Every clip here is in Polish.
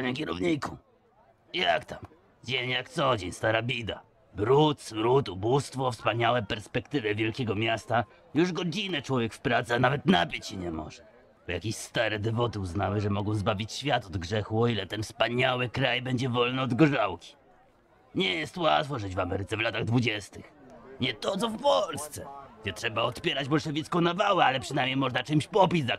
Panie kierowniku, jak tam? Dzień jak co dzień, stara bida. Brud, smród, ubóstwo, wspaniałe perspektywy wielkiego miasta. Już godzinę człowiek w pracy, a nawet napić się nie może. Bo jakieś stare dewoty uznały, że mogą zbawić świat od grzechu, o ile ten wspaniały kraj będzie wolny od gorzałki. Nie jest łatwo żyć w Ameryce w latach dwudziestych. Nie to co w Polsce, gdzie trzeba odpierać bolszewicką nawałę, ale przynajmniej można czymś popić za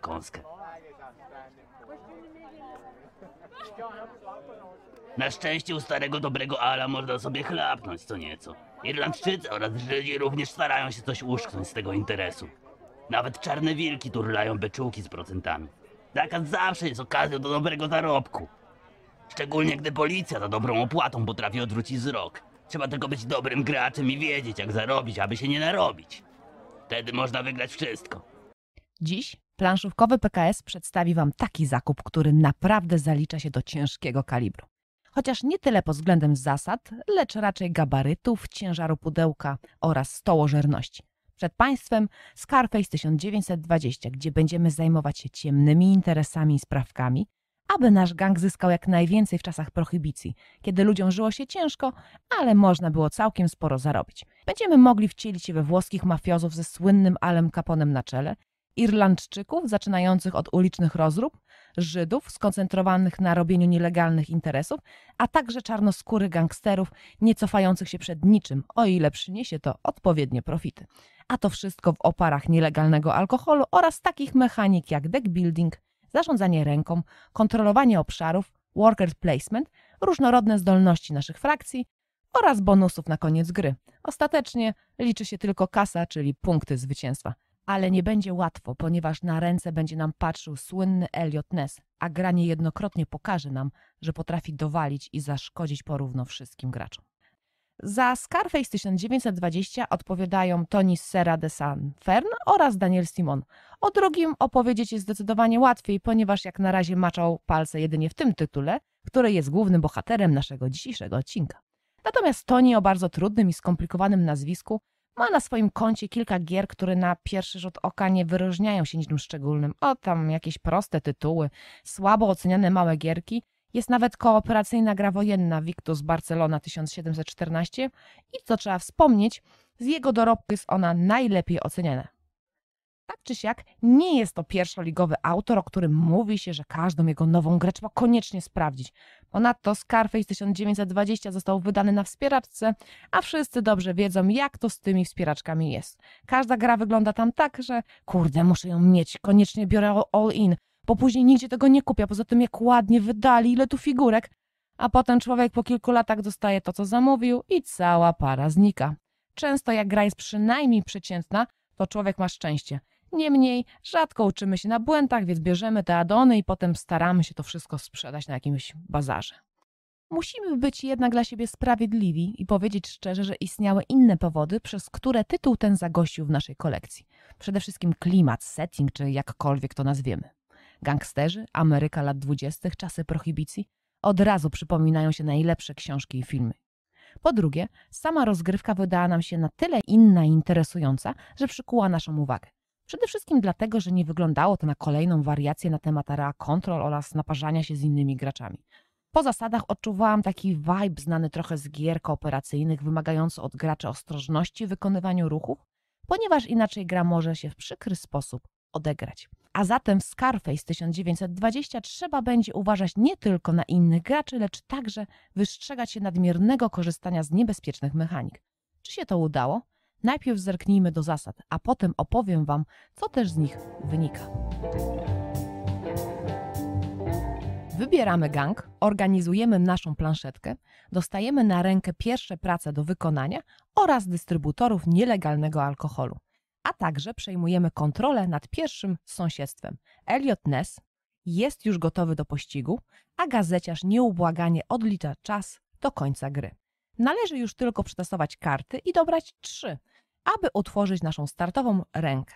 Na szczęście u starego dobrego Ala można sobie chlapnąć co nieco. Irlandczycy oraz Żydzi również starają się coś uszknąć z tego interesu. Nawet czarne wilki turlają beczułki z procentami. Zakaz zawsze jest okazją do dobrego zarobku. Szczególnie gdy policja za dobrą opłatą potrafi odwrócić wzrok. Trzeba tylko być dobrym graczem i wiedzieć jak zarobić, aby się nie narobić. Wtedy można wygrać wszystko. Dziś planszówkowy PKS przedstawi Wam taki zakup, który naprawdę zalicza się do ciężkiego kalibru. Chociaż nie tyle pod względem zasad, lecz raczej gabarytów, ciężaru pudełka oraz stołożerności. Przed Państwem Scarface 1920, gdzie będziemy zajmować się ciemnymi interesami i sprawkami, aby nasz gang zyskał jak najwięcej w czasach prohibicji, kiedy ludziom żyło się ciężko, ale można było całkiem sporo zarobić. Będziemy mogli wcielić się we włoskich mafiozów ze słynnym Alem Caponem na czele, Irlandczyków zaczynających od ulicznych rozrób, Żydów skoncentrowanych na robieniu nielegalnych interesów, a także czarnoskórych gangsterów nie cofających się przed niczym, o ile przyniesie to odpowiednie profity. A to wszystko w oparach nielegalnego alkoholu oraz takich mechanik jak deck building, zarządzanie ręką, kontrolowanie obszarów, worker placement, różnorodne zdolności naszych frakcji oraz bonusów na koniec gry. Ostatecznie liczy się tylko kasa, czyli punkty zwycięstwa. Ale nie będzie łatwo, ponieważ na ręce będzie nam patrzył słynny Elliot Ness, a gra niejednokrotnie pokaże nam, że potrafi dowalić i zaszkodzić porówno wszystkim graczom. Za Scarface 1920 odpowiadają Tony Serra de San Fern oraz Daniel Simon. O drugim opowiedzieć jest zdecydowanie łatwiej, ponieważ jak na razie maczał palce jedynie w tym tytule, który jest głównym bohaterem naszego dzisiejszego odcinka. Natomiast Tony o bardzo trudnym i skomplikowanym nazwisku ma na swoim koncie kilka gier, które na pierwszy rzut oka nie wyróżniają się niczym szczególnym. O, tam jakieś proste tytuły, słabo oceniane małe gierki. Jest nawet kooperacyjna gra wojenna Victus Barcelona 1714 i co trzeba wspomnieć, z jego dorobku jest ona najlepiej oceniana. Tak czy siak, nie jest to pierwszoligowy autor, o którym mówi się, że każdą jego nową grę trzeba koniecznie sprawdzić. Ponadto Scarface 1920 został wydany na wspieraczce, a wszyscy dobrze wiedzą, jak to z tymi wspieraczkami jest. Każda gra wygląda tam tak, że kurde, muszę ją mieć, koniecznie biorę all in, bo później nigdzie tego nie kupię. Poza tym, jak ładnie wydali, ile tu figurek. A potem człowiek po kilku latach dostaje to, co zamówił i cała para znika. Często jak gra jest przynajmniej przeciętna, to człowiek ma szczęście. Niemniej rzadko uczymy się na błędach, więc bierzemy te adony i potem staramy się to wszystko sprzedać na jakimś bazarze. Musimy być jednak dla siebie sprawiedliwi i powiedzieć szczerze, że istniały inne powody, przez które tytuł ten zagościł w naszej kolekcji. Przede wszystkim klimat, setting, czy jakkolwiek to nazwiemy. Gangsterzy, Ameryka lat dwudziestych, czasy prohibicji od razu przypominają się najlepsze książki i filmy. Po drugie, sama rozgrywka wydała nam się na tyle inna i interesująca, że przykuła naszą uwagę. Przede wszystkim dlatego, że nie wyglądało to na kolejną wariację na temat area control oraz naparzania się z innymi graczami. Po zasadach odczuwałam taki vibe znany trochę z gier kooperacyjnych, wymagający od graczy ostrożności w wykonywaniu ruchów, ponieważ inaczej gra może się w przykry sposób odegrać. A zatem w Scarface 1920 trzeba będzie uważać nie tylko na innych graczy, lecz także wystrzegać się nadmiernego korzystania z niebezpiecznych mechanik. Czy się to udało? Najpierw zerknijmy do zasad, a potem opowiem Wam, co też z nich wynika. Wybieramy gang, organizujemy naszą planszetkę, dostajemy na rękę pierwsze prace do wykonania oraz dystrybutorów nielegalnego alkoholu, a także przejmujemy kontrolę nad pierwszym sąsiedztwem. Elliot Ness jest już gotowy do pościgu, a gazeciarz nieubłaganie odlicza czas do końca gry. Należy już tylko przetestować karty i dobrać trzy, aby utworzyć naszą startową rękę.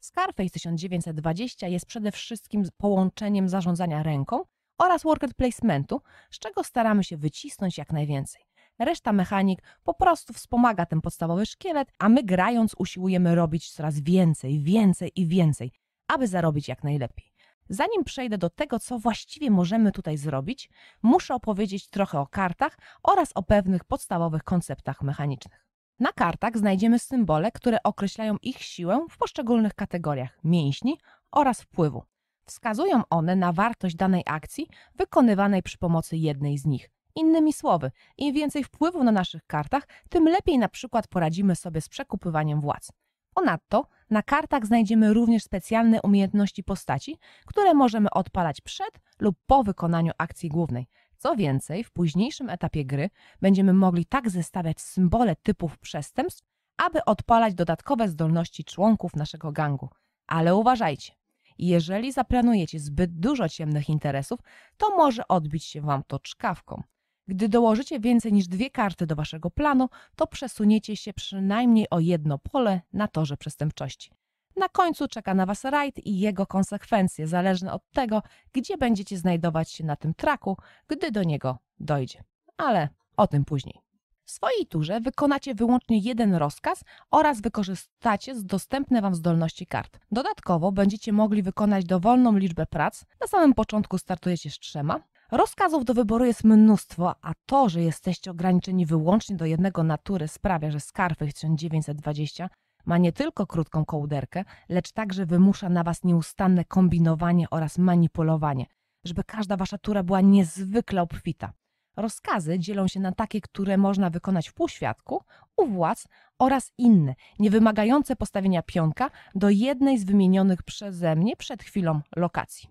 Scarface 1920 jest przede wszystkim połączeniem zarządzania ręką oraz worker placementu, z czego staramy się wycisnąć jak najwięcej. Reszta mechanik po prostu wspomaga ten podstawowy szkielet, a my grając usiłujemy robić coraz więcej, więcej i więcej, aby zarobić jak najlepiej. Zanim przejdę do tego, co właściwie możemy tutaj zrobić, muszę opowiedzieć trochę o kartach oraz o pewnych podstawowych konceptach mechanicznych. Na kartach znajdziemy symbole, które określają ich siłę w poszczególnych kategoriach mięśni oraz wpływu. Wskazują one na wartość danej akcji wykonywanej przy pomocy jednej z nich. Innymi słowy, im więcej wpływu na naszych kartach, tym lepiej na przykład poradzimy sobie z przekupywaniem władz. Ponadto na kartach znajdziemy również specjalne umiejętności postaci, które możemy odpalać przed lub po wykonaniu akcji głównej. Co więcej, w późniejszym etapie gry będziemy mogli tak zestawiać symbole typów przestępstw, aby odpalać dodatkowe zdolności członków naszego gangu. Ale uważajcie, jeżeli zaplanujecie zbyt dużo ciemnych interesów, to może odbić się Wam to czkawką. Gdy dołożycie więcej niż dwie karty do Waszego planu, to przesuniecie się przynajmniej o jedno pole na torze przestępczości. Na końcu czeka na Was rajd i jego konsekwencje, zależne od tego, gdzie będziecie znajdować się na tym traku, gdy do niego dojdzie. Ale o tym później. W swojej turze wykonacie wyłącznie jeden rozkaz oraz wykorzystacie dostępne Wam zdolności kart. Dodatkowo będziecie mogli wykonać dowolną liczbę prac. Na samym początku startujecie z trzema. Rozkazów do wyboru jest mnóstwo, a to, że jesteście ograniczeni wyłącznie do jednego natury sprawia, że Scarface 1920 ma nie tylko krótką kołderkę, lecz także wymusza na Was nieustanne kombinowanie oraz manipulowanie, żeby każda Wasza tura była niezwykle obfita. Rozkazy dzielą się na takie, które można wykonać w półświadku, u władz oraz inne, nie wymagające postawienia pionka do jednej z wymienionych przeze mnie przed chwilą lokacji.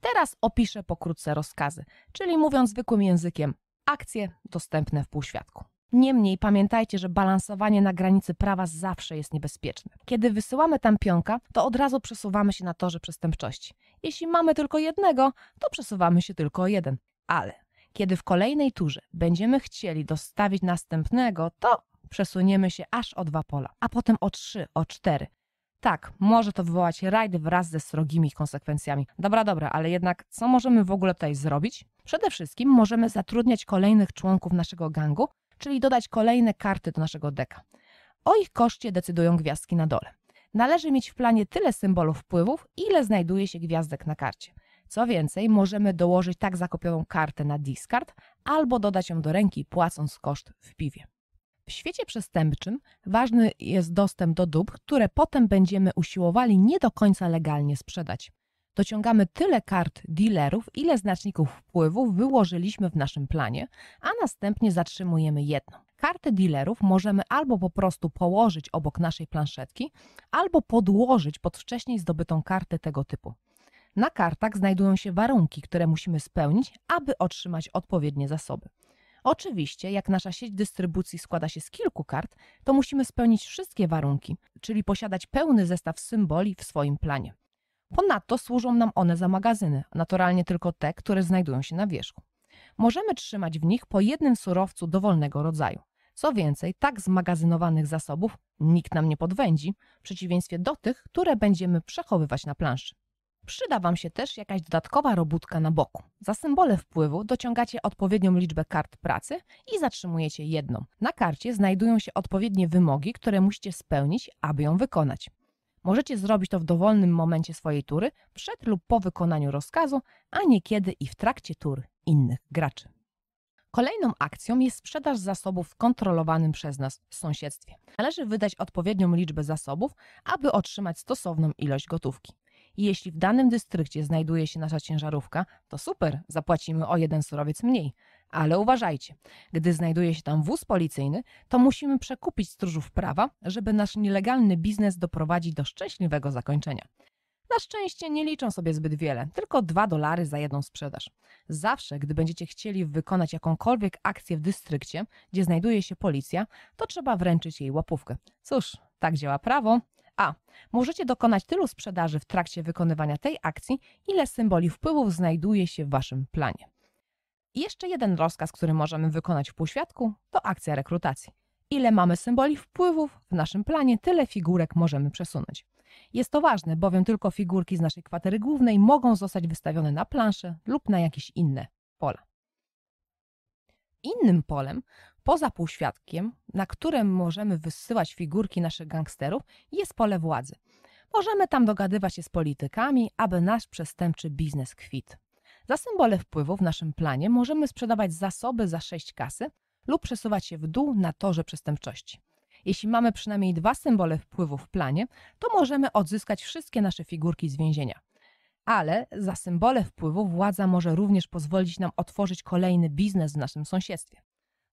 Teraz opiszę pokrótce rozkazy, czyli mówiąc zwykłym językiem, akcje dostępne w półświadku. Niemniej pamiętajcie, że balansowanie na granicy prawa zawsze jest niebezpieczne. Kiedy wysyłamy tam pionka, to od razu przesuwamy się na torze przestępczości. Jeśli mamy tylko jednego, to przesuwamy się tylko o jeden. Ale kiedy w kolejnej turze będziemy chcieli dostawić następnego, to przesuniemy się aż o dwa pola, a potem o trzy, o cztery. Tak, może to wywołać rajd wraz ze srogimi konsekwencjami. Dobra, dobra, ale jednak co możemy w ogóle tutaj zrobić? Przede wszystkim możemy zatrudniać kolejnych członków naszego gangu, czyli dodać kolejne karty do naszego deka. O ich koszcie decydują gwiazdki na dole. Należy mieć w planie tyle symbolów wpływów, ile znajduje się gwiazdek na karcie. Co więcej, możemy dołożyć tak zakupioną kartę na discard albo dodać ją do ręki, płacąc koszt w piwie. W świecie przestępczym ważny jest dostęp do dóbr, które potem będziemy usiłowali nie do końca legalnie sprzedać. Dociągamy tyle kart dealerów, ile znaczników wpływów wyłożyliśmy w naszym planie, a następnie zatrzymujemy jedną. Karty dealerów możemy albo po prostu położyć obok naszej planszetki, albo podłożyć pod wcześniej zdobytą kartę tego typu. Na kartach znajdują się warunki, które musimy spełnić, aby otrzymać odpowiednie zasoby. Oczywiście, jak nasza sieć dystrybucji składa się z kilku kart, to musimy spełnić wszystkie warunki, czyli posiadać pełny zestaw symboli w swoim planie. Ponadto służą nam one za magazyny, naturalnie tylko te, które znajdują się na wierzchu. Możemy trzymać w nich po jednym surowcu dowolnego rodzaju. Co więcej, tak zmagazynowanych zasobów nikt nam nie podwędzi, w przeciwieństwie do tych, które będziemy przechowywać na planszy. Przyda Wam się też jakaś dodatkowa robótka na boku. Za symbole wpływu dociągacie odpowiednią liczbę kart pracy i zatrzymujecie jedną. Na karcie znajdują się odpowiednie wymogi, które musicie spełnić, aby ją wykonać. Możecie zrobić to w dowolnym momencie swojej tury, przed lub po wykonaniu rozkazu, a niekiedy i w trakcie tur innych graczy. Kolejną akcją jest sprzedaż zasobów w kontrolowanym przez nas sąsiedztwie. Należy wydać odpowiednią liczbę zasobów, aby otrzymać stosowną ilość gotówki. Jeśli w danym dystrykcie znajduje się nasza ciężarówka, to super, zapłacimy o jeden surowiec mniej. Ale uważajcie, gdy znajduje się tam wóz policyjny, to musimy przekupić stróżów prawa, żeby nasz nielegalny biznes doprowadzić do szczęśliwego zakończenia. Na szczęście nie liczą sobie zbyt wiele, tylko 2 dolary za jedną sprzedaż. Zawsze, gdy będziecie chcieli wykonać jakąkolwiek akcję w dystrykcie, gdzie znajduje się policja, to trzeba wręczyć jej łapówkę. Cóż, tak działa prawo. A. Możecie dokonać tylu sprzedaży w trakcie wykonywania tej akcji, ile symboli wpływów znajduje się w waszym planie. I jeszcze jeden rozkaz, który możemy wykonać w półświadku, to akcja rekrutacji. Ile mamy symboli wpływów w naszym planie, tyle figurek możemy przesunąć. Jest to ważne, bowiem tylko figurki z naszej kwatery głównej mogą zostać wystawione na planszę lub na jakieś inne pola. Innym polem, poza półświadkiem, na którym możemy wysyłać figurki naszych gangsterów, jest pole władzy. Możemy tam dogadywać się z politykami, aby nasz przestępczy biznes kwit. Za symbole wpływu w naszym planie możemy sprzedawać zasoby za 6 kasy lub przesuwać się w dół na torze przestępczości. Jeśli mamy przynajmniej dwa symbole wpływu w planie, to możemy odzyskać wszystkie nasze figurki z więzienia. Ale za symbole wpływu władza może również pozwolić nam otworzyć kolejny biznes w naszym sąsiedztwie.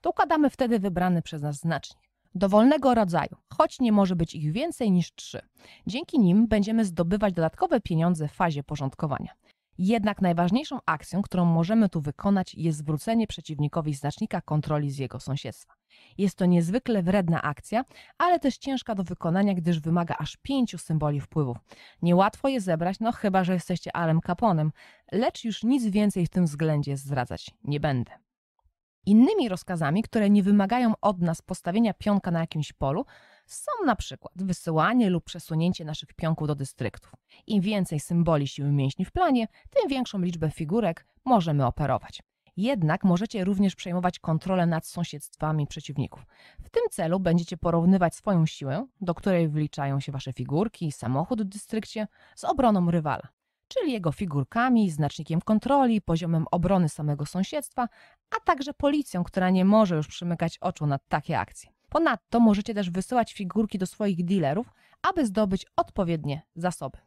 Dokładamy wtedy wybrany przez nas znacznik. Dowolnego rodzaju, choć nie może być ich więcej niż trzy. Dzięki nim będziemy zdobywać dodatkowe pieniądze w fazie porządkowania. Jednak najważniejszą akcją, którą możemy tu wykonać, jest zwrócenie przeciwnikowi znacznika kontroli z jego sąsiedztwa. Jest to niezwykle wredna akcja, ale też ciężka do wykonania, gdyż wymaga aż pięciu symboli wpływów. Niełatwo je zebrać, no chyba, że jesteście Alem Caponem, lecz już nic więcej w tym względzie zdradzać nie będę. Innymi rozkazami, które nie wymagają od nas postawienia pionka na jakimś polu, są na przykład wysyłanie lub przesunięcie naszych pionków do dystryktów. Im więcej symboli siły mięśni w planie, tym większą liczbę figurek możemy operować. Jednak możecie również przejmować kontrolę nad sąsiedztwami przeciwników. W tym celu będziecie porównywać swoją siłę, do której wliczają się wasze figurki i samochód w dystrykcie, z obroną rywala, czyli jego figurkami, znacznikiem kontroli, poziomem obrony samego sąsiedztwa, a także policją, która nie może już przymykać oczu na takie akcje. Ponadto możecie też wysyłać figurki do swoich dealerów, aby zdobyć odpowiednie zasoby.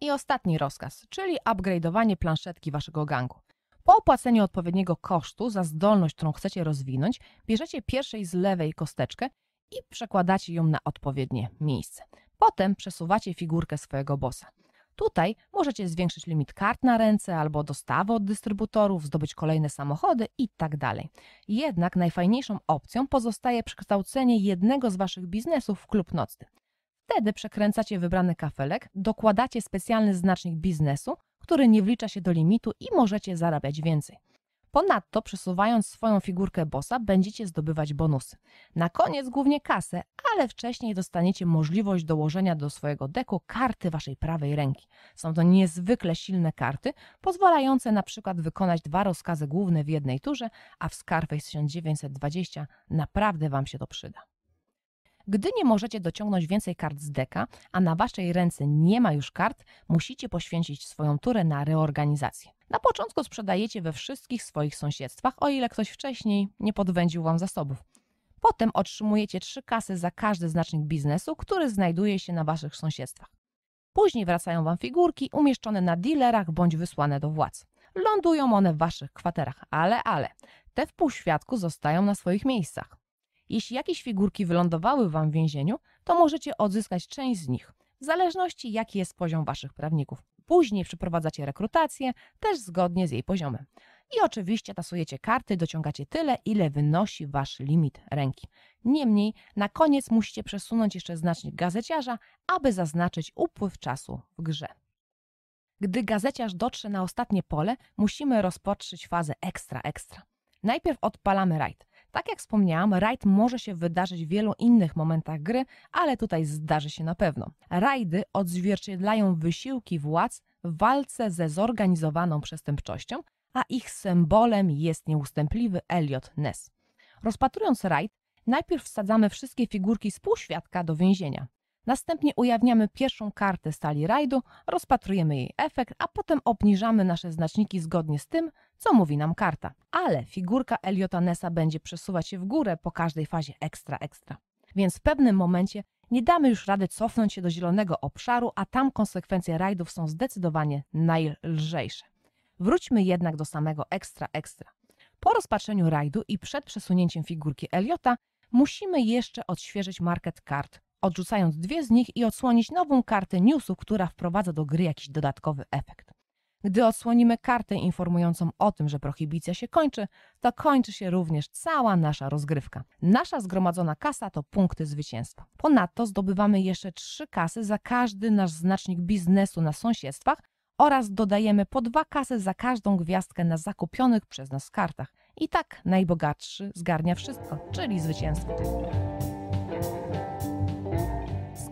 I ostatni rozkaz, czyli upgrade'owanie planszetki waszego gangu. Po opłaceniu odpowiedniego kosztu za zdolność, którą chcecie rozwinąć, bierzecie pierwszej z lewej kosteczkę i przekładacie ją na odpowiednie miejsce. Potem przesuwacie figurkę swojego bossa. Tutaj możecie zwiększyć limit kart na ręce albo dostawy od dystrybutorów, zdobyć kolejne samochody i tak. Jednak najfajniejszą opcją pozostaje przekształcenie jednego z waszych biznesów w klub nocny. Wtedy przekręcacie wybrany kafelek, dokładacie specjalny znacznik biznesu, który nie wlicza się do limitu i możecie zarabiać więcej. Ponadto, przesuwając swoją figurkę bossa, będziecie zdobywać bonusy. Na koniec głównie kasę, ale wcześniej dostaniecie możliwość dołożenia do swojego deku karty waszej prawej ręki. Są to niezwykle silne karty, pozwalające na przykład wykonać dwa rozkazy główne w jednej turze, a w Scarface 1920 naprawdę wam się to przyda. Gdy nie możecie dociągnąć więcej kart z deka, a na waszej ręce nie ma już kart, musicie poświęcić swoją turę na reorganizację. Na początku sprzedajecie we wszystkich swoich sąsiedztwach, o ile ktoś wcześniej nie podwędził wam zasobów. Potem otrzymujecie trzy kasy za każdy znacznik biznesu, który znajduje się na waszych sąsiedztwach. Później wracają wam figurki umieszczone na dealerach bądź wysłane do władz. Lądują one w waszych kwaterach, ale, ale, te w półświadku zostają na swoich miejscach. Jeśli jakieś figurki wylądowały wam w więzieniu, to możecie odzyskać część z nich, w zależności jaki jest poziom waszych prawników. Później przeprowadzacie rekrutację, też zgodnie z jej poziomem. I oczywiście tasujecie karty, dociągacie tyle, ile wynosi wasz limit ręki. Niemniej, na koniec musicie przesunąć jeszcze znacznik gazeciarza, aby zaznaczyć upływ czasu w grze. Gdy gazeciarz dotrze na ostatnie pole, musimy rozpocząć fazę ekstra ekstra. Najpierw odpalamy rajd. Tak jak wspomniałam, rajd może się wydarzyć w wielu innych momentach gry, ale tutaj zdarzy się na pewno. Rajdy odzwierciedlają wysiłki władz w walce ze zorganizowaną przestępczością, a ich symbolem jest nieustępliwy Elliot Ness. Rozpatrując rajd, najpierw wsadzamy wszystkie figurki z półświadka do więzienia. Następnie ujawniamy pierwszą kartę stali rajdu, rozpatrujemy jej efekt, a potem obniżamy nasze znaczniki zgodnie z tym, co mówi nam karta. Ale figurka Eliota Nessa będzie przesuwać się w górę po każdej fazie ekstra ekstra. Więc w pewnym momencie nie damy już rady cofnąć się do zielonego obszaru, a tam konsekwencje rajdów są zdecydowanie najlżejsze. Wróćmy jednak do samego ekstra ekstra. Po rozpatrzeniu rajdu i przed przesunięciem figurki Eliota musimy jeszcze odświeżyć market card, odrzucając dwie z nich i odsłonić nową kartę newsu, która wprowadza do gry jakiś dodatkowy efekt. Gdy odsłonimy kartę informującą o tym, że prohibicja się kończy, to kończy się również cała nasza rozgrywka. Nasza zgromadzona kasa to punkty zwycięstwa. Ponadto zdobywamy jeszcze trzy kasy za każdy nasz znacznik biznesu na sąsiedztwach oraz dodajemy po dwa kasy za każdą gwiazdkę na zakupionych przez nas kartach. I tak najbogatszy zgarnia wszystko, czyli zwycięstwo.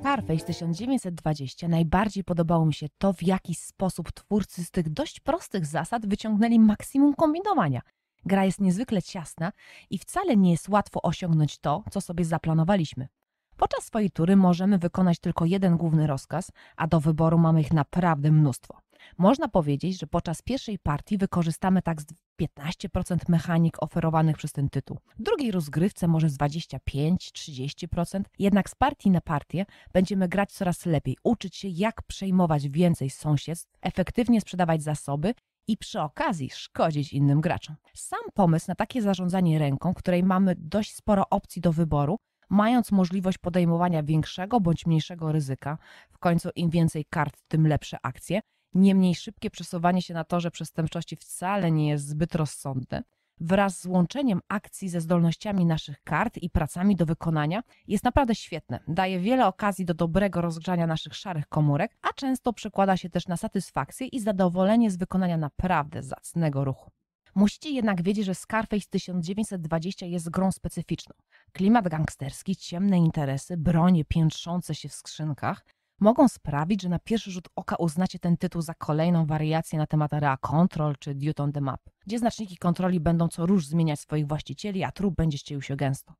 Scarface 1920 najbardziej podobało mi się to, w jaki sposób twórcy z tych dość prostych zasad wyciągnęli maksimum kombinowania. Gra jest niezwykle ciasna i wcale nie jest łatwo osiągnąć to, co sobie zaplanowaliśmy. Podczas swojej tury możemy wykonać tylko jeden główny rozkaz, a do wyboru mamy ich naprawdę mnóstwo. Można powiedzieć, że podczas pierwszej partii wykorzystamy tak z 15% mechanik oferowanych przez ten tytuł. W drugiej rozgrywce może z 25-30%, jednak z partii na partię będziemy grać coraz lepiej, uczyć się jak przejmować więcej sąsiedztw, efektywnie sprzedawać zasoby i przy okazji szkodzić innym graczom. Sam pomysł na takie zarządzanie ręką, której mamy dość sporo opcji do wyboru, mając możliwość podejmowania większego bądź mniejszego ryzyka, w końcu im więcej kart, tym lepsze akcje, niemniej szybkie przesuwanie się na torze przestępczości wcale nie jest zbyt rozsądne. Wraz z łączeniem akcji ze zdolnościami naszych kart i pracami do wykonania jest naprawdę świetne. Daje wiele okazji do dobrego rozgrzania naszych szarych komórek, a często przekłada się też na satysfakcję i zadowolenie z wykonania naprawdę zacnego ruchu. Musicie jednak wiedzieć, że Scarface 1920 jest grą specyficzną. Klimat gangsterski, ciemne interesy, bronie piętrzące się w skrzynkach mogą sprawić, że na pierwszy rzut oka uznacie ten tytuł za kolejną wariację na temat Area Control czy Duty on the Map, gdzie znaczniki kontroli będą co róż zmieniać swoich właścicieli, a trup będzie ścielił się gęsto.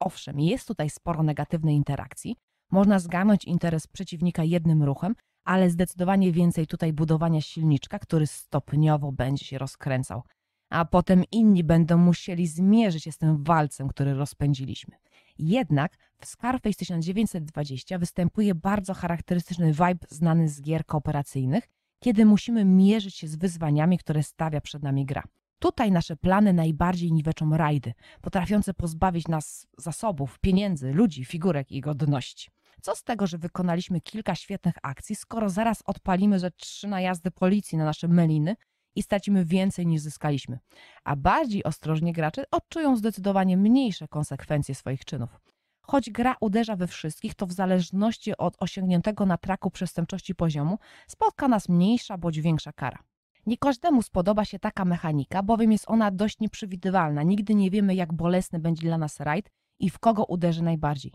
Owszem, jest tutaj sporo negatywnej interakcji, można zgarnąć interes przeciwnika jednym ruchem, ale zdecydowanie więcej tutaj budowania silniczka, który stopniowo będzie się rozkręcał, a potem inni będą musieli zmierzyć się z tym walcem, który rozpędziliśmy. Jednak w Scarface 1920 występuje bardzo charakterystyczny vibe znany z gier kooperacyjnych, kiedy musimy mierzyć się z wyzwaniami, które stawia przed nami gra. Tutaj nasze plany najbardziej niweczą rajdy, potrafiące pozbawić nas zasobów, pieniędzy, ludzi, figurek i godności. Co z tego, że wykonaliśmy kilka świetnych akcji, skoro zaraz odpalimy ze trzy najazdy policji na nasze meliny i stracimy więcej niż zyskaliśmy. A bardziej ostrożni gracze odczują zdecydowanie mniejsze konsekwencje swoich czynów. Choć gra uderza we wszystkich, to w zależności od osiągniętego na traku przestępczości poziomu spotka nas mniejsza bądź większa kara. Nie każdemu spodoba się taka mechanika, bowiem jest ona dość nieprzewidywalna. Nigdy nie wiemy, jak bolesny będzie dla nas rajd i w kogo uderzy najbardziej.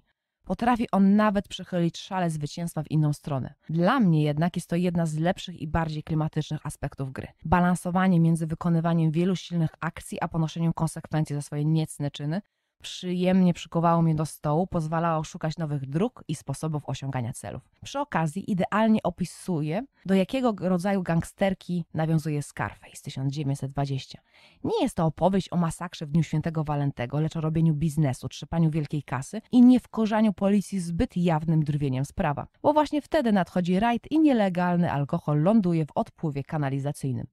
Potrafi on nawet przechylić szale zwycięstwa w inną stronę. Dla mnie jednak jest to jedna z lepszych i bardziej klimatycznych aspektów gry. Balansowanie między wykonywaniem wielu silnych akcji, a ponoszeniem konsekwencji za swoje niecne czyny przyjemnie przykuwało mnie do stołu, pozwalało szukać nowych dróg i sposobów osiągania celów. Przy okazji idealnie opisuje, do jakiego rodzaju gangsterki nawiązuje Scarface 1920. Nie jest to opowieść o masakrze w Dniu Świętego Walentego, lecz o robieniu biznesu, trzepaniu wielkiej kasy i nie wkorzaniu policji zbyt jawnym drwieniem z prawa. Bo właśnie wtedy nadchodzi rajd i nielegalny alkohol ląduje w odpływie kanalizacyjnym.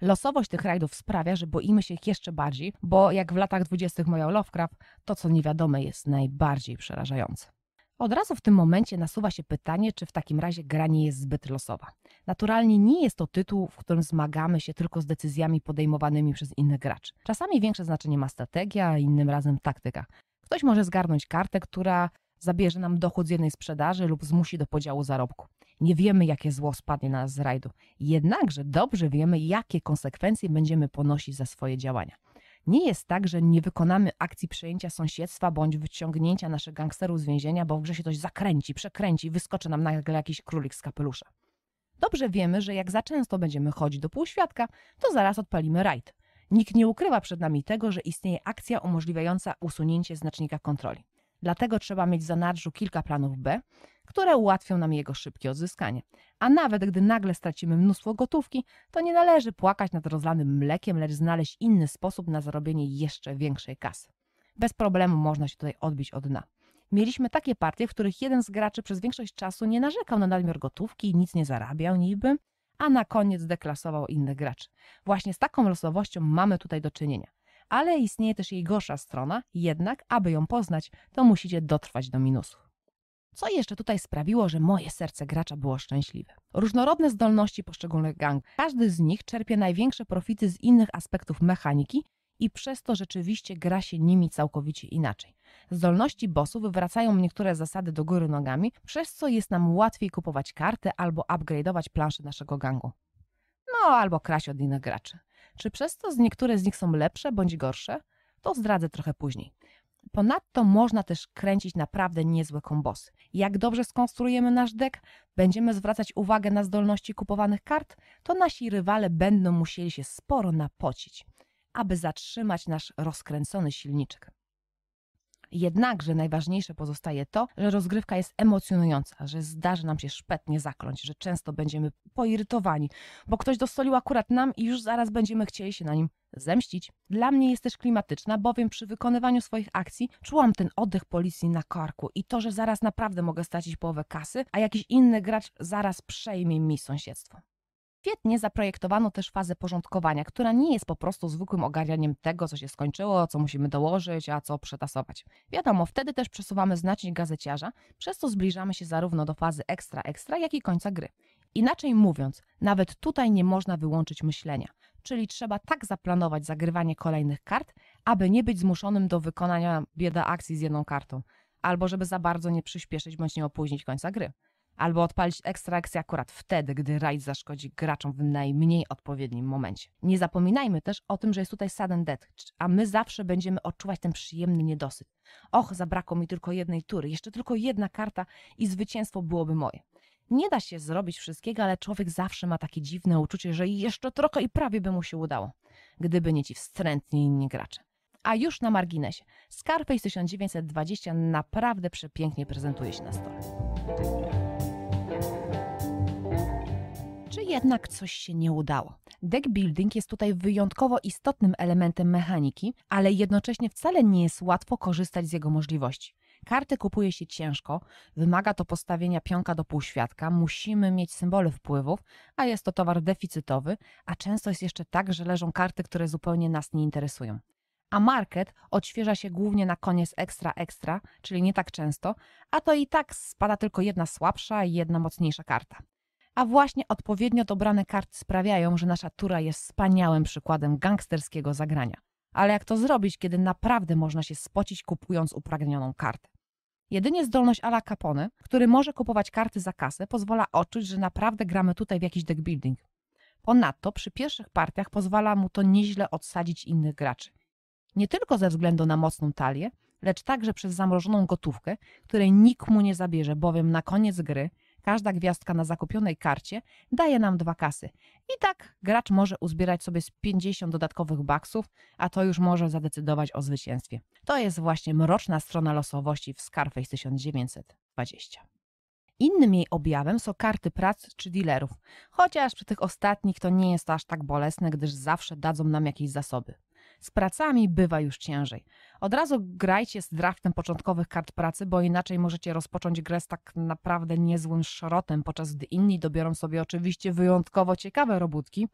Losowość tych rajdów sprawia, że boimy się ich jeszcze bardziej, bo jak w latach dwudziestych mają Lovecraft, to co niewiadome jest najbardziej przerażające. Od razu w tym momencie nasuwa się pytanie, czy w takim razie gra nie jest zbyt losowa. Naturalnie nie jest to tytuł, w którym zmagamy się tylko z decyzjami podejmowanymi przez innych graczy. Czasami większe znaczenie ma strategia, a innym razem taktyka. Ktoś może zgarnąć kartę, która zabierze nam dochód z jednej sprzedaży lub zmusi do podziału zarobku. Nie wiemy, jakie zło spadnie na nas z rajdu. Jednakże dobrze wiemy, jakie konsekwencje będziemy ponosić za swoje działania. Nie jest tak, że nie wykonamy akcji przejęcia sąsiedztwa bądź wyciągnięcia naszych gangsterów z więzienia, bo w grze się coś zakręci, przekręci, wyskoczy nam nagle jakiś królik z kapelusza. Dobrze wiemy, że jak za często będziemy chodzić do półświadka, to zaraz odpalimy rajd. Nikt nie ukrywa przed nami tego, że istnieje akcja umożliwiająca usunięcie znacznika kontroli. Dlatego trzeba mieć w zanadrzu kilka planów B, które ułatwią nam jego szybkie odzyskanie. A nawet gdy nagle stracimy mnóstwo gotówki, to nie należy płakać nad rozlanym mlekiem, lecz znaleźć inny sposób na zarobienie jeszcze większej kasy. Bez problemu można się tutaj odbić od dna. Mieliśmy takie partie, w których jeden z graczy przez większość czasu nie narzekał na nadmiar gotówki, nic nie zarabiał niby, a na koniec deklasował innych graczy. Właśnie z taką losowością mamy tutaj do czynienia. Ale istnieje też jej gorsza strona, jednak aby ją poznać, to musicie dotrwać do minusów. Co jeszcze tutaj sprawiło, że moje serce gracza było szczęśliwe? Różnorodne zdolności poszczególnych gangów. Każdy z nich czerpie największe profity z innych aspektów mechaniki i przez to rzeczywiście gra się nimi całkowicie inaczej. Zdolności bossów wywracają niektóre zasady do góry nogami, przez co jest nam łatwiej kupować karty albo upgrade'ować plansze naszego gangu. No, albo kraść od innych graczy. Czy przez to niektóre z nich są lepsze bądź gorsze? To zdradzę trochę później. Ponadto można też kręcić naprawdę niezłe kombosy. Jak dobrze skonstruujemy nasz deck, będziemy zwracać uwagę na zdolności kupowanych kart, to nasi rywale będą musieli się sporo napocić, aby zatrzymać nasz rozkręcony silniczek. Jednakże najważniejsze pozostaje to, że rozgrywka jest emocjonująca, że zdarzy nam się szpetnie zakląć, że często będziemy poirytowani, bo ktoś dostolił akurat nam i już zaraz będziemy chcieli się na nim zemścić. Dla mnie jest też klimatyczna, bowiem przy wykonywaniu swoich akcji czułam ten oddech policji na karku i to, że zaraz naprawdę mogę stracić połowę kasy, a jakiś inny gracz zaraz przejmie mi sąsiedztwo. Świetnie zaprojektowano też fazę porządkowania, która nie jest po prostu zwykłym ogarnianiem tego, co się skończyło, co musimy dołożyć, a co przetasować. Wiadomo, wtedy też przesuwamy znacznik gazeciarza, przez co zbliżamy się zarówno do fazy ekstra ekstra, jak i końca gry. Inaczej mówiąc, nawet tutaj nie można wyłączyć myślenia, czyli trzeba tak zaplanować zagrywanie kolejnych kart, aby nie być zmuszonym do wykonania bieda akcji z jedną kartą, albo żeby za bardzo nie przyspieszyć bądź nie opóźnić końca gry albo odpalić ekstra akcję akurat wtedy, gdy rajd zaszkodzi graczom w najmniej odpowiednim momencie. Nie zapominajmy też o tym, że jest tutaj sudden death, a my zawsze będziemy odczuwać ten przyjemny niedosyt. Och, zabrakło mi tylko jednej tury, jeszcze tylko jedna karta i zwycięstwo byłoby moje. Nie da się zrobić wszystkiego, ale człowiek zawsze ma takie dziwne uczucie, że jeszcze trochę i prawie by mu się udało, gdyby nie ci wstrętni inni gracze. A już na marginesie, Scarface 1920 naprawdę przepięknie prezentuje się na stole. Jednak coś się nie udało? Deck building jest tutaj wyjątkowo istotnym elementem mechaniki, ale jednocześnie wcale nie jest łatwo korzystać z jego możliwości. Karty kupuje się ciężko, wymaga to postawienia pionka do półświadka, musimy mieć symbole wpływów, a jest to towar deficytowy, a często jest jeszcze tak, że leżą karty, które zupełnie nas nie interesują. A market odświeża się głównie na koniec ekstra ekstra, czyli nie tak często, a to i tak spada tylko jedna słabsza i jedna mocniejsza karta. A właśnie odpowiednio dobrane karty sprawiają, że nasza tura jest wspaniałym przykładem gangsterskiego zagrania. Ale jak to zrobić, kiedy naprawdę można się spocić kupując upragnioną kartę? Jedynie zdolność Ala Capone, który może kupować karty za kasę, pozwala odczuć, że naprawdę gramy tutaj w jakiś deck building. Ponadto przy pierwszych partiach pozwala mu to nieźle odsadzić innych graczy. Nie tylko ze względu na mocną talię, lecz także przez zamrożoną gotówkę, której nikt mu nie zabierze, bowiem na koniec gry każda gwiazdka na zakupionej karcie daje nam dwa kasy. I tak gracz może uzbierać sobie z 50 dodatkowych baksów, a to już może zadecydować o zwycięstwie. To jest właśnie mroczna strona losowości w Scarface 1920. Innym jej objawem są karty prac czy dealerów, chociaż przy tych ostatnich to nie jest aż tak bolesne, gdyż zawsze dadzą nam jakieś zasoby. Z pracami bywa już ciężej. Od razu grajcie z draftem początkowych kart pracy, bo inaczej możecie rozpocząć grę z tak naprawdę niezłym szrotem, podczas gdy inni dobiorą sobie oczywiście wyjątkowo ciekawe robótki,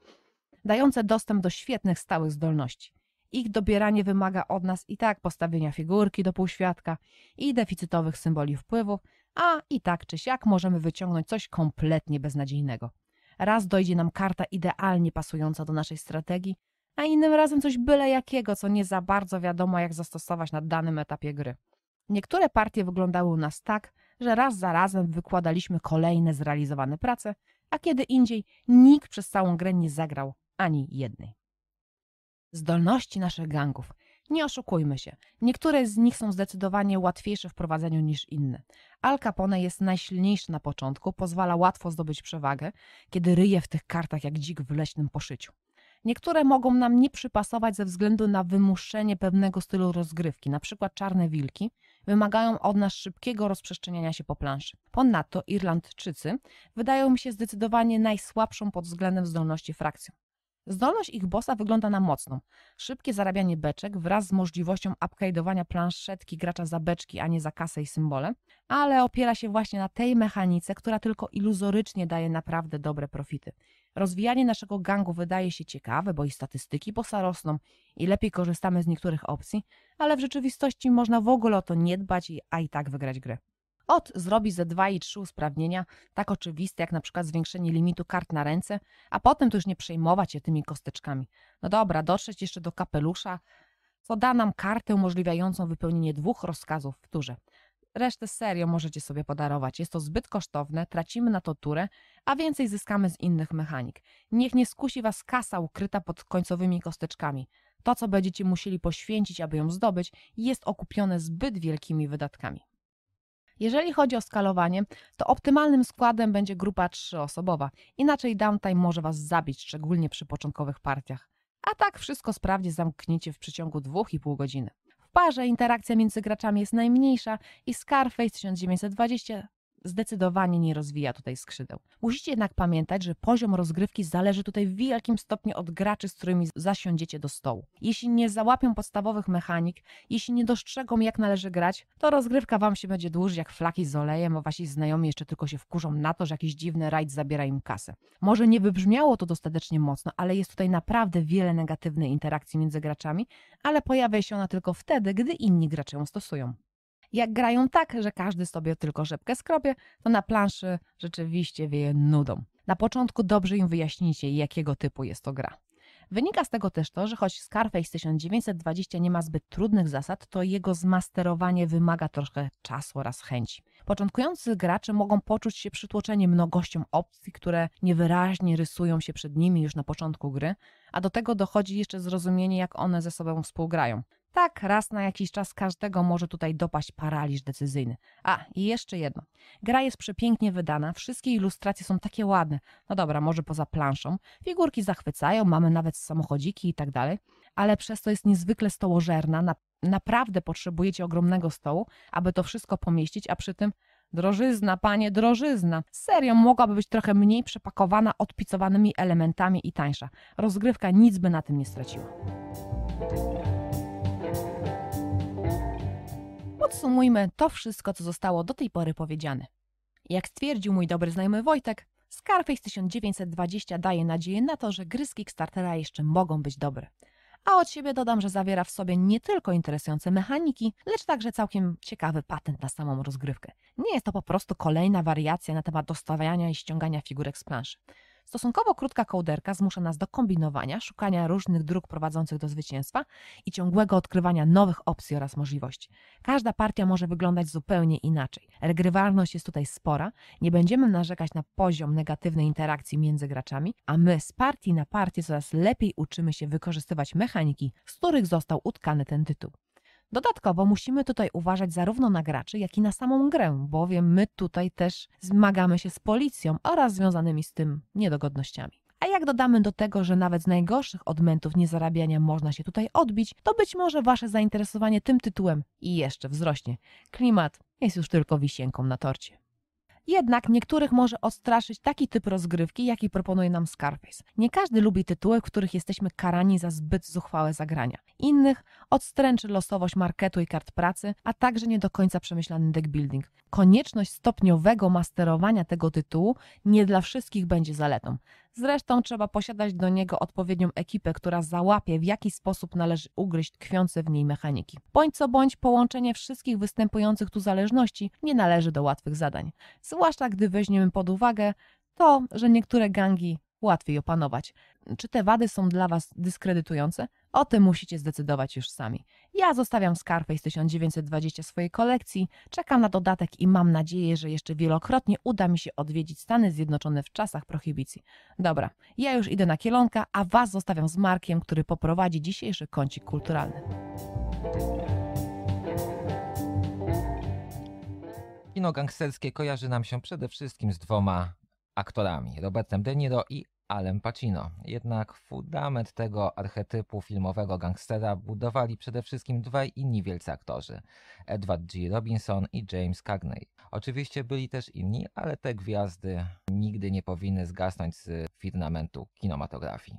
dające dostęp do świetnych stałych zdolności. Ich dobieranie wymaga od nas i tak postawienia figurki do półświadka i deficytowych symboli wpływów, a i tak czy siak możemy wyciągnąć coś kompletnie beznadziejnego. Raz dojdzie nam karta idealnie pasująca do naszej strategii, a innym razem coś byle jakiego, co nie za bardzo wiadomo, jak zastosować na danym etapie gry. Niektóre partie wyglądały u nas tak, że raz za razem wykładaliśmy kolejne zrealizowane prace, a kiedy indziej nikt przez całą grę nie zagrał ani jednej. Zdolności naszych gangów. Nie oszukujmy się, niektóre z nich są zdecydowanie łatwiejsze w prowadzeniu niż inne. Al Capone jest najsilniejszy na początku, pozwala łatwo zdobyć przewagę, kiedy ryje w tych kartach jak dzik w leśnym poszyciu. Niektóre mogą nam nie przypasować ze względu na wymuszenie pewnego stylu rozgrywki, na przykład czarne wilki wymagają od nas szybkiego rozprzestrzeniania się po planszy. Ponadto Irlandczycy wydają mi się zdecydowanie najsłabszą pod względem zdolności frakcją. Zdolność ich bossa wygląda na mocną. Szybkie zarabianie beczek wraz z możliwością upgrade'owania planszetki gracza za beczki, a nie za kasę i symbole, ale opiera się właśnie na tej mechanice, która tylko iluzorycznie daje naprawdę dobre profity. Rozwijanie naszego gangu wydaje się ciekawe, bo i statystyki bossa rosną i lepiej korzystamy z niektórych opcji, ale w rzeczywistości można w ogóle o to nie dbać, a i tak wygrać grę. Od zrobi ze 2 i 3 usprawnienia, tak oczywiste jak na przykład zwiększenie limitu kart na ręce, a potem to już nie przejmować się tymi kosteczkami. No dobra, dotrzeć jeszcze do kapelusza, co da nam kartę umożliwiającą wypełnienie dwóch rozkazów w turze. Resztę serio możecie sobie podarować. Jest to zbyt kosztowne, tracimy na to turę, a więcej zyskamy z innych mechanik. Niech nie skusi was kasa ukryta pod końcowymi kosteczkami. To, co będziecie musieli poświęcić, aby ją zdobyć, jest okupione zbyt wielkimi wydatkami. Jeżeli chodzi o skalowanie, to optymalnym składem będzie grupa trzyosobowa. Inaczej downtime może was zabić, szczególnie przy początkowych partiach. A tak wszystko sprawnie zamkniecie w przeciągu 2,5 godziny. W parze interakcja między graczami jest najmniejsza i Scarface 1920 zdecydowanie nie rozwija tutaj skrzydeł. Musicie jednak pamiętać, że poziom rozgrywki zależy tutaj w wielkim stopniu od graczy, z którymi zasiądziecie do stołu. Jeśli nie załapią podstawowych mechanik, jeśli nie dostrzegą jak należy grać, to rozgrywka wam się będzie dłużyć jak flaki z olejem, a wasi znajomi jeszcze tylko się wkurzą na to, że jakiś dziwny rajd zabiera im kasę. Może nie wybrzmiało to dostatecznie mocno, ale jest tutaj naprawdę wiele negatywnej interakcji między graczami, ale pojawia się ona tylko wtedy, gdy inni gracze ją stosują. Jak grają tak, że każdy sobie tylko rzepkę skropie, to na planszy rzeczywiście wieje nudą. Na początku dobrze im wyjaśnijcie, jakiego typu jest to gra. Wynika z tego też to, że choć Scarface 1920 nie ma zbyt trudnych zasad, to jego zmasterowanie wymaga troszkę czasu oraz chęci. Początkujący gracze mogą poczuć się przytłoczeni mnogością opcji, które niewyraźnie rysują się przed nimi już na początku gry, a do tego dochodzi jeszcze zrozumienie, jak one ze sobą współgrają. Tak, raz na jakiś czas każdego może tutaj dopaść paraliż decyzyjny. A, i jeszcze jedno. Gra jest przepięknie wydana, wszystkie ilustracje są takie ładne. No dobra, może poza planszą. Figurki zachwycają, mamy nawet samochodziki i tak dalej, ale przez to jest niezwykle stołożerna. Na, naprawdę potrzebujecie ogromnego stołu, aby to wszystko pomieścić, a przy tym Drożyzna, panie, drożyzna. Serio, mogłaby być trochę mniej przepakowana odpicowanymi elementami i tańsza. Rozgrywka nic by na tym nie straciła. Podsumujmy to wszystko, co zostało do tej pory powiedziane. Jak stwierdził mój dobry znajomy Wojtek, Scarface 1920 daje nadzieję na to, że gry z Kickstartera jeszcze mogą być dobre. A od siebie dodam, że zawiera w sobie nie tylko interesujące mechaniki, lecz także całkiem ciekawy patent na samą rozgrywkę. Nie jest to po prostu kolejna wariacja na temat dostawiania i ściągania figurek z planszy. Stosunkowo krótka kołderka zmusza nas do kombinowania, szukania różnych dróg prowadzących do zwycięstwa i ciągłego odkrywania nowych opcji oraz możliwości. Każda partia może wyglądać zupełnie inaczej. Regrywalność jest tutaj spora, nie będziemy narzekać na poziom negatywnej interakcji między graczami, a my z partii na partię coraz lepiej uczymy się wykorzystywać mechaniki, z których został utkany ten tytuł. Dodatkowo musimy tutaj uważać zarówno na graczy, jak i na samą grę, bowiem my tutaj też zmagamy się z policją oraz związanymi z tym niedogodnościami. A jak dodamy do tego, że nawet z najgorszych odmętów niezarabiania można się tutaj odbić, to być może Wasze zainteresowanie tym tytułem i jeszcze wzrośnie. Klimat jest już tylko wisienką na torcie. Jednak niektórych może odstraszyć taki typ rozgrywki, jaki proponuje nam Scarface. Nie każdy lubi tytuły, w których jesteśmy karani za zbyt zuchwałe zagrania. Innych odstręczy losowość marketu i kart pracy, a także nie do końca przemyślany deck building. Konieczność stopniowego masterowania tego tytułu nie dla wszystkich będzie zaletą. Zresztą trzeba posiadać do niego odpowiednią ekipę, która załapie, w jaki sposób należy ugryźć tkwiące w niej mechaniki. Bądź co bądź, połączenie wszystkich występujących tu zależności nie należy do łatwych zadań. Zwłaszcza gdy weźmiemy pod uwagę to, że niektóre gangi łatwiej opanować. Czy te wady są dla Was dyskredytujące? O tym musicie zdecydować już sami. Ja zostawiam Scarface 1920 swojej kolekcji, czekam na dodatek i mam nadzieję, że jeszcze wielokrotnie uda mi się odwiedzić Stany Zjednoczone w czasach prohibicji. Dobra, ja już idę na kielonka, a Was zostawiam z Markiem, który poprowadzi dzisiejszy kącik kulturalny. Kino gangsterskie kojarzy nam się przede wszystkim z dwoma aktorami, Robertem De Niro i Alem Pacino. Jednak fundament tego archetypu filmowego gangstera budowali przede wszystkim dwaj inni wielcy aktorzy, Edward G. Robinson i James Cagney. Oczywiście byli też inni, ale te gwiazdy nigdy nie powinny zgasnąć z firmamentu kinematografii.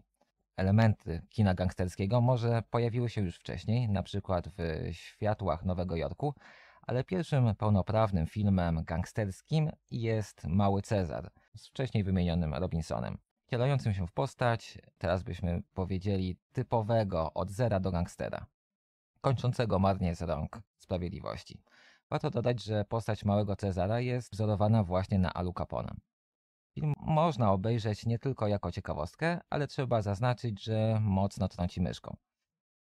Elementy kina gangsterskiego może pojawiły się już wcześniej, na przykład w Światłach Nowego Jorku, ale pierwszym pełnoprawnym filmem gangsterskim jest Mały Cezar z wcześniej wymienionym Robinsonem. Wcielającym się w postać, teraz byśmy powiedzieli, typowego od zera do gangstera, kończącego marnie z rąk sprawiedliwości. Warto dodać, że postać Małego Cezara jest wzorowana właśnie na Alu Capone. Film można obejrzeć nie tylko jako ciekawostkę, ale trzeba zaznaczyć, że mocno trąci myszką.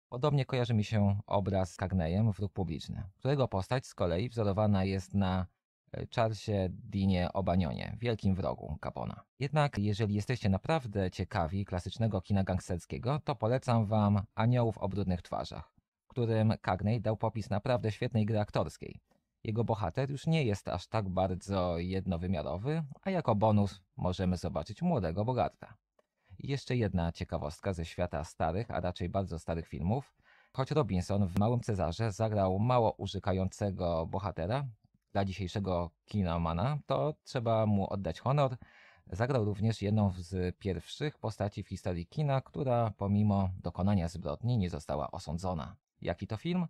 Podobnie kojarzy mi się obraz z Cagneyem Wróg Publiczny, którego postać z kolei wzorowana jest na Charlesie Dinie Obanionie, wielkim wrogu Capona. Jednak jeżeli jesteście naprawdę ciekawi klasycznego kina gangsterskiego, to polecam wam Aniołów o brudnych twarzach, którym Cagney dał popis naprawdę świetnej gry aktorskiej. Jego bohater już nie jest aż tak bardzo jednowymiarowy, a jako bonus możemy zobaczyć młodego Bogarta. I jeszcze jedna ciekawostka ze świata starych, a raczej bardzo starych filmów. Choć Robinson w Małym Cezarze zagrał mało urzekającego bohatera dla dzisiejszego kinomana, to trzeba mu oddać honor. Zagrał również jedną z pierwszych postaci w historii kina, która pomimo dokonania zbrodni nie została osądzona. Jaki to film?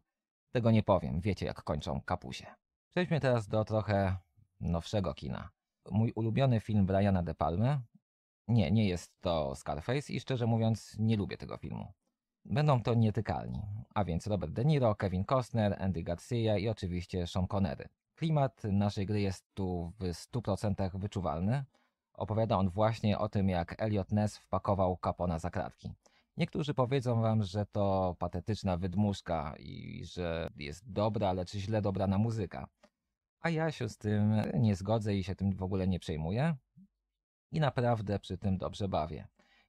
Tego nie powiem, wiecie jak kończą kapusie. Przejdźmy teraz do trochę nowszego kina. Mój ulubiony film Briana De Palmy. Nie, nie jest to Scarface i szczerze mówiąc nie lubię tego filmu. Będą to nietykalni, a więc Robert De Niro, Kevin Costner, Andy Garcia i oczywiście Sean Connery. Klimat naszej gry jest tu w 100% wyczuwalny. Opowiada on właśnie o tym, jak Elliot Ness wpakował Capona za kratki. Niektórzy powiedzą wam, że to patetyczna wydmuszka i że jest dobra, lecz źle dobrana muzyka. A ja się z tym nie zgodzę i się tym w ogóle nie przejmuję. I naprawdę przy tym dobrze bawię.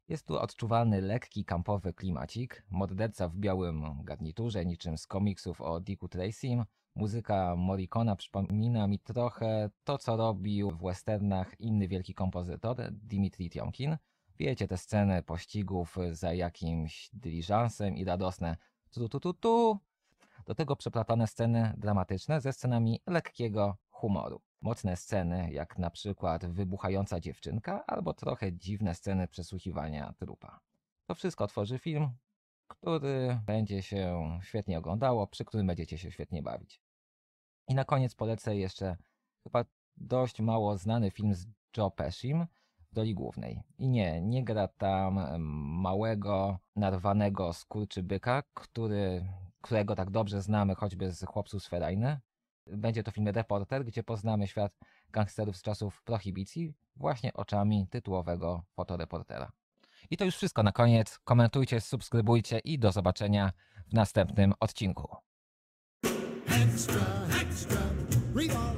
Jest tu odczuwalny lekki kampowy klimacik, morderca w białym garniturze, niczym z komiksów o Dicku Tracym. Muzyka Morricona przypomina mi trochę to, co robił w westernach inny wielki kompozytor, Dimitri Tiomkin. Wiecie, te sceny pościgów za jakimś dyliżansem i radosne tu tu tu tu. Do tego przeplatane sceny dramatyczne ze scenami lekkiego humoru. Mocne sceny, jak na przykład wybuchająca dziewczynka, albo trochę dziwne sceny przesłuchiwania trupa. To wszystko tworzy film, który będzie się świetnie oglądało, przy którym będziecie się świetnie bawić. I na koniec polecę jeszcze chyba dość mało znany film z Joe Peshim w roli głównej. I nie, nie gra tam małego, narwanego skurczybyka, który, którego tak dobrze znamy choćby z Chłopców z Ferajny. Będzie to film Reporter, gdzie poznamy świat gangsterów z czasów prohibicji właśnie oczami tytułowego fotoreportera. I to już wszystko na koniec. Komentujcie, subskrybujcie i do zobaczenia w następnym odcinku. Extra, Rewind.